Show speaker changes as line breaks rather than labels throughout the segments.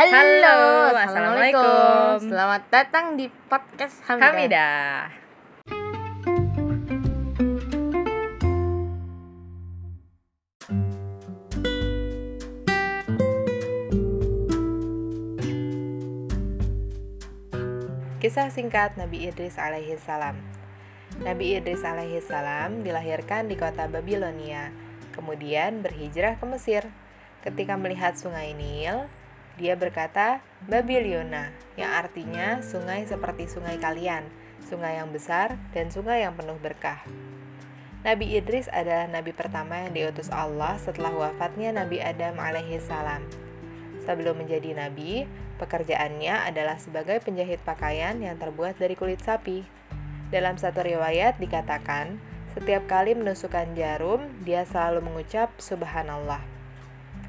Halo,
Halo,
assalamualaikum.
Assalamualaikum. Selamat datang di podcast Hamidah.
Hamidah. Kisah singkat Nabi Idris alaihi salam. Nabi Idris alaihi salam dilahirkan di kota Babilonia, kemudian berhijrah ke Mesir. Ketika melihat sungai Nil, dia berkata, Babilonia, yang artinya sungai seperti sungai kalian, sungai yang besar dan sungai yang penuh berkah. Nabi Idris adalah nabi pertama yang diutus Allah setelah wafatnya Nabi Adam alaihi salam. Sebelum menjadi nabi, pekerjaannya adalah sebagai penjahit pakaian yang terbuat dari kulit sapi. Dalam satu riwayat dikatakan, setiap kali menusukkan jarum, dia selalu mengucap subhanallah.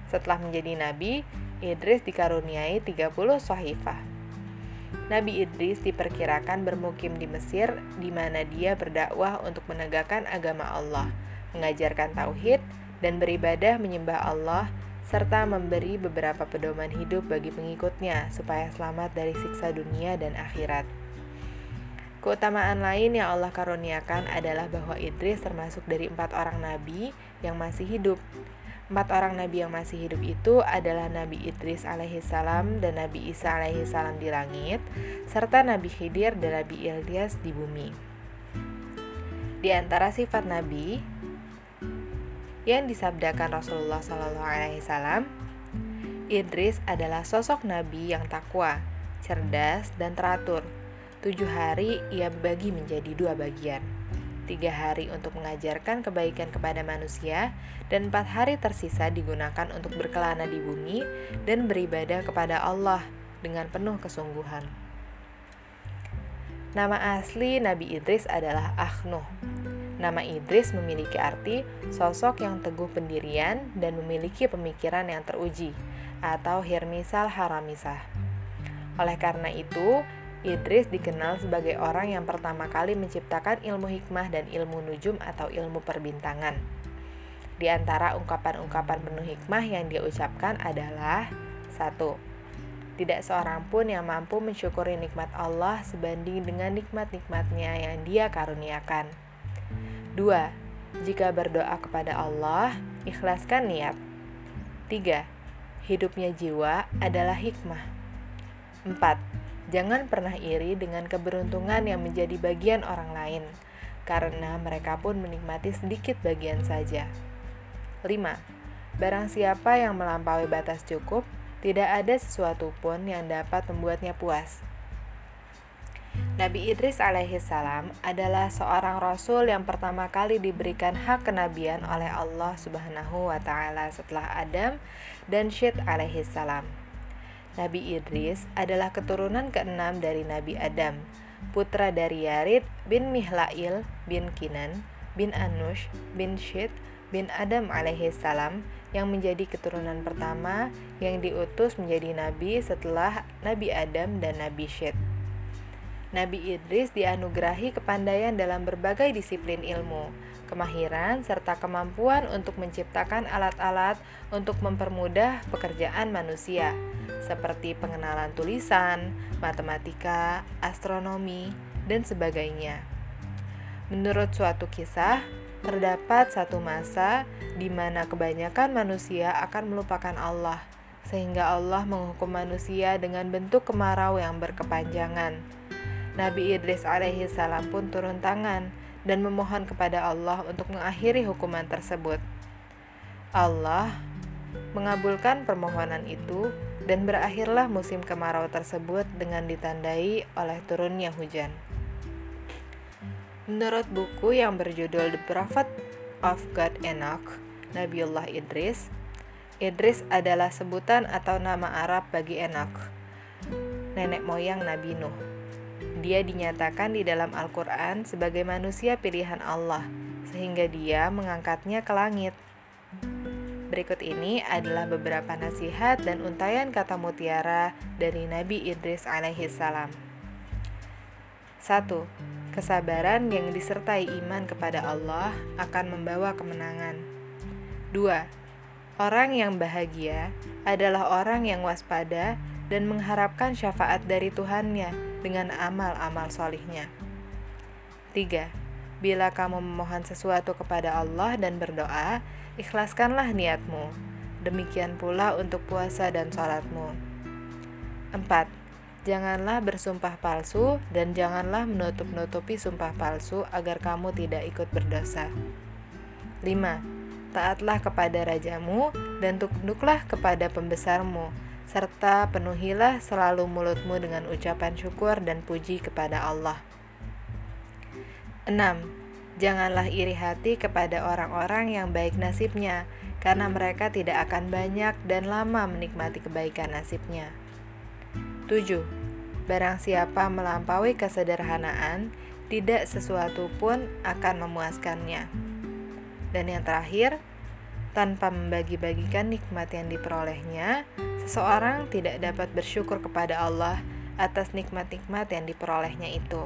Setelah menjadi nabi, Idris dikaruniai 30 sahifah. Nabi Idris diperkirakan bermukim di Mesir di mana dia berdakwah untuk menegakkan agama Allah, mengajarkan tauhid dan beribadah menyembah Allah serta memberi beberapa pedoman hidup bagi pengikutnya supaya selamat dari siksa dunia dan akhirat. Keutamaan lain yang Allah karuniakan adalah bahwa Idris termasuk dari empat orang nabi yang masih hidup. Empat orang nabi yang masih hidup itu adalah Nabi Idris alaihissalam dan Nabi Isa alaihissalam di langit, serta Nabi Khidir dan Nabi Ilyas di bumi. Di antara sifat nabi yang disabdakan Rasulullah Shallallahu Alaihi Wasallam, Idris adalah sosok nabi yang takwa, cerdas, dan teratur. Tujuh hari ia bagi menjadi dua bagian tiga hari untuk mengajarkan kebaikan kepada manusia, dan empat hari tersisa digunakan untuk berkelana di bumi dan beribadah kepada Allah dengan penuh kesungguhan. Nama asli Nabi Idris adalah Akhnuh. Nama Idris memiliki arti sosok yang teguh pendirian dan memiliki pemikiran yang teruji, atau hirmisal haramisah. Oleh karena itu, Idris dikenal sebagai orang yang pertama kali menciptakan ilmu hikmah dan ilmu nujum atau ilmu perbintangan. Di antara ungkapan-ungkapan penuh hikmah yang dia ucapkan adalah satu, Tidak seorang pun yang mampu mensyukuri nikmat Allah sebanding dengan nikmat-nikmatnya yang dia karuniakan. Dua, Jika berdoa kepada Allah, ikhlaskan niat. Tiga, Hidupnya jiwa adalah hikmah. Empat, Jangan pernah iri dengan keberuntungan yang menjadi bagian orang lain, karena mereka pun menikmati sedikit bagian saja. 5. Barang siapa yang melampaui batas cukup, tidak ada sesuatu pun yang dapat membuatnya puas. Nabi Idris alaihissalam adalah seorang rasul yang pertama kali diberikan hak kenabian oleh Allah Subhanahu wa taala setelah Adam dan Syed alaihissalam. Nabi Idris adalah keturunan keenam dari Nabi Adam, putra dari Yarid bin Mihlail bin Kinan bin Anush bin Syed bin Adam alaihissalam yang menjadi keturunan pertama yang diutus menjadi nabi setelah Nabi Adam dan Nabi Syed. Nabi Idris dianugerahi kepandaian dalam berbagai disiplin ilmu, kemahiran, serta kemampuan untuk menciptakan alat-alat untuk mempermudah pekerjaan manusia, seperti pengenalan tulisan, matematika, astronomi, dan sebagainya. Menurut suatu kisah, terdapat satu masa di mana kebanyakan manusia akan melupakan Allah, sehingga Allah menghukum manusia dengan bentuk kemarau yang berkepanjangan. Nabi Idris alaihi salam pun turun tangan dan memohon kepada Allah untuk mengakhiri hukuman tersebut. Allah mengabulkan permohonan itu dan berakhirlah musim kemarau tersebut dengan ditandai oleh turunnya hujan. Menurut buku yang berjudul The Prophet of God Enoch, Nabiullah Idris, Idris adalah sebutan atau nama Arab bagi Enoch, nenek moyang Nabi Nuh. Dia dinyatakan di dalam Al-Quran sebagai manusia pilihan Allah, sehingga dia mengangkatnya ke langit. Berikut ini adalah beberapa nasihat dan untayan kata mutiara dari Nabi Idris alaihissalam. 1. Kesabaran yang disertai iman kepada Allah akan membawa kemenangan. 2. Orang yang bahagia adalah orang yang waspada dan mengharapkan syafaat dari Tuhannya dengan amal-amal solihnya. 3. Bila kamu memohon sesuatu kepada Allah dan berdoa, ikhlaskanlah niatmu. Demikian pula untuk puasa dan sholatmu. 4. Janganlah bersumpah palsu dan janganlah menutup-nutupi sumpah palsu agar kamu tidak ikut berdosa. 5. Taatlah kepada rajamu dan tunduklah kepada pembesarmu, serta penuhilah selalu mulutmu dengan ucapan syukur dan puji kepada Allah. 6. Janganlah iri hati kepada orang-orang yang baik nasibnya, karena mereka tidak akan banyak dan lama menikmati kebaikan nasibnya. 7. Barang siapa melampaui kesederhanaan, tidak sesuatu pun akan memuaskannya. Dan yang terakhir, tanpa membagi-bagikan nikmat yang diperolehnya, seseorang tidak dapat bersyukur kepada Allah atas nikmat-nikmat yang diperolehnya itu.